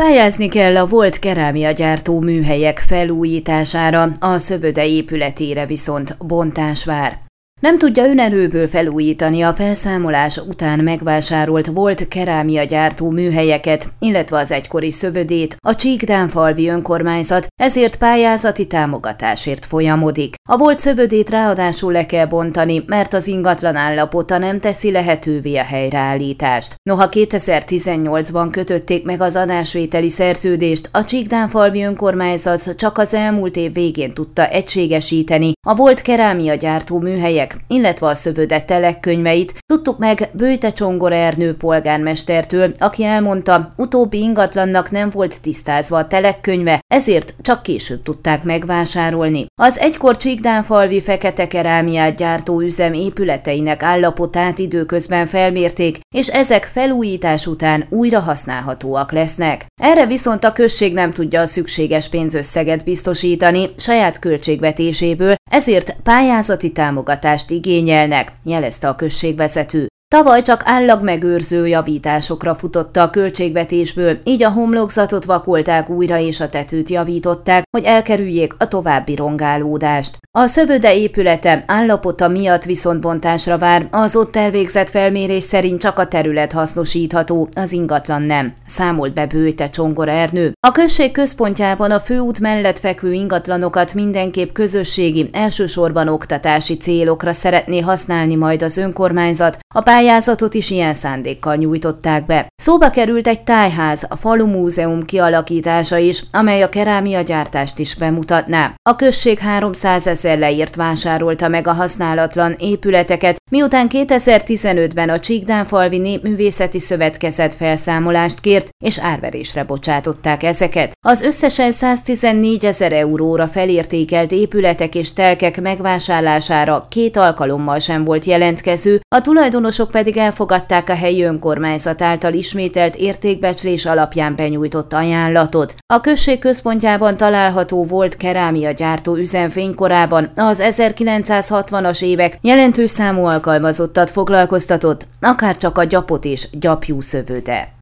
Pályázni kell a volt kerámiagyártó műhelyek felújítására, a szövöde épületére viszont bontás vár. Nem tudja önerőből felújítani a felszámolás után megvásárolt volt kerámiagyártó műhelyeket, illetve az egykori szövödét, a Csíkdánfalvi önkormányzat ezért pályázati támogatásért folyamodik. A volt szövödét ráadásul le kell bontani, mert az ingatlan állapota nem teszi lehetővé a helyreállítást. Noha 2018-ban kötötték meg az adásvételi szerződést, a Csíkdánfalvi önkormányzat csak az elmúlt év végén tudta egységesíteni a volt kerámiagyártó műhelyek könyvek, illetve a szövődett telek könyveit tudtuk meg Bőte Csongor Ernő polgármestertől, aki elmondta, utóbbi ingatlannak nem volt tisztázva a telekkönyve, ezért csak később tudták megvásárolni. Az egykor Csíkdánfalvi fekete kerámiát gyártó üzem épületeinek állapotát időközben felmérték, és ezek felújítás után újra használhatóak lesznek. Erre viszont a község nem tudja a szükséges pénzösszeget biztosítani saját költségvetéséből, ezért pályázati támogatást igényelnek, jelezte a községvezető. Tavaly csak állagmegőrző javításokra futotta a költségvetésből, így a homlokzatot vakolták újra és a tetőt javították, hogy elkerüljék a további rongálódást. A szövöde épülete állapota miatt viszont bontásra vár, az ott elvégzett felmérés szerint csak a terület hasznosítható, az ingatlan nem, számolt be Bőte Csongora Ernő. A község központjában a főút mellett fekvő ingatlanokat mindenképp közösségi, elsősorban oktatási célokra szeretné használni majd az önkormányzat, a pályázatot is ilyen szándékkal nyújtották be. Szóba került egy tájház, a falu múzeum kialakítása is, amely a kerámia gyártást is bemutatná. A község 300 ezer leírt vásárolta meg a használatlan épületeket, miután 2015-ben a Csíkdánfalvi Népművészeti Szövetkezet felszámolást kért, és árverésre bocsátották ezeket. Az összesen 114 ezer euróra felértékelt épületek és telkek megvásárlására két alkalommal sem volt jelentkező, a tulajdonosok pedig elfogadták a helyi önkormányzat által ismételt értékbecslés alapján benyújtott ajánlatot. A község központjában található volt kerámia gyártó üzem fénykorában az 1960-as évek jelentős számú alkalmazottat foglalkoztatott, akár csak a gyapot és gyapjú szövőde.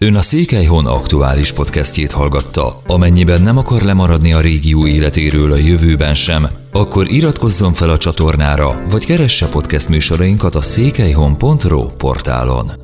Ön a Székelyhon aktuális podcastjét hallgatta. Amennyiben nem akar lemaradni a régió életéről a jövőben sem, akkor iratkozzon fel a csatornára, vagy keresse podcast műsorainkat a székelyhon.pro portálon.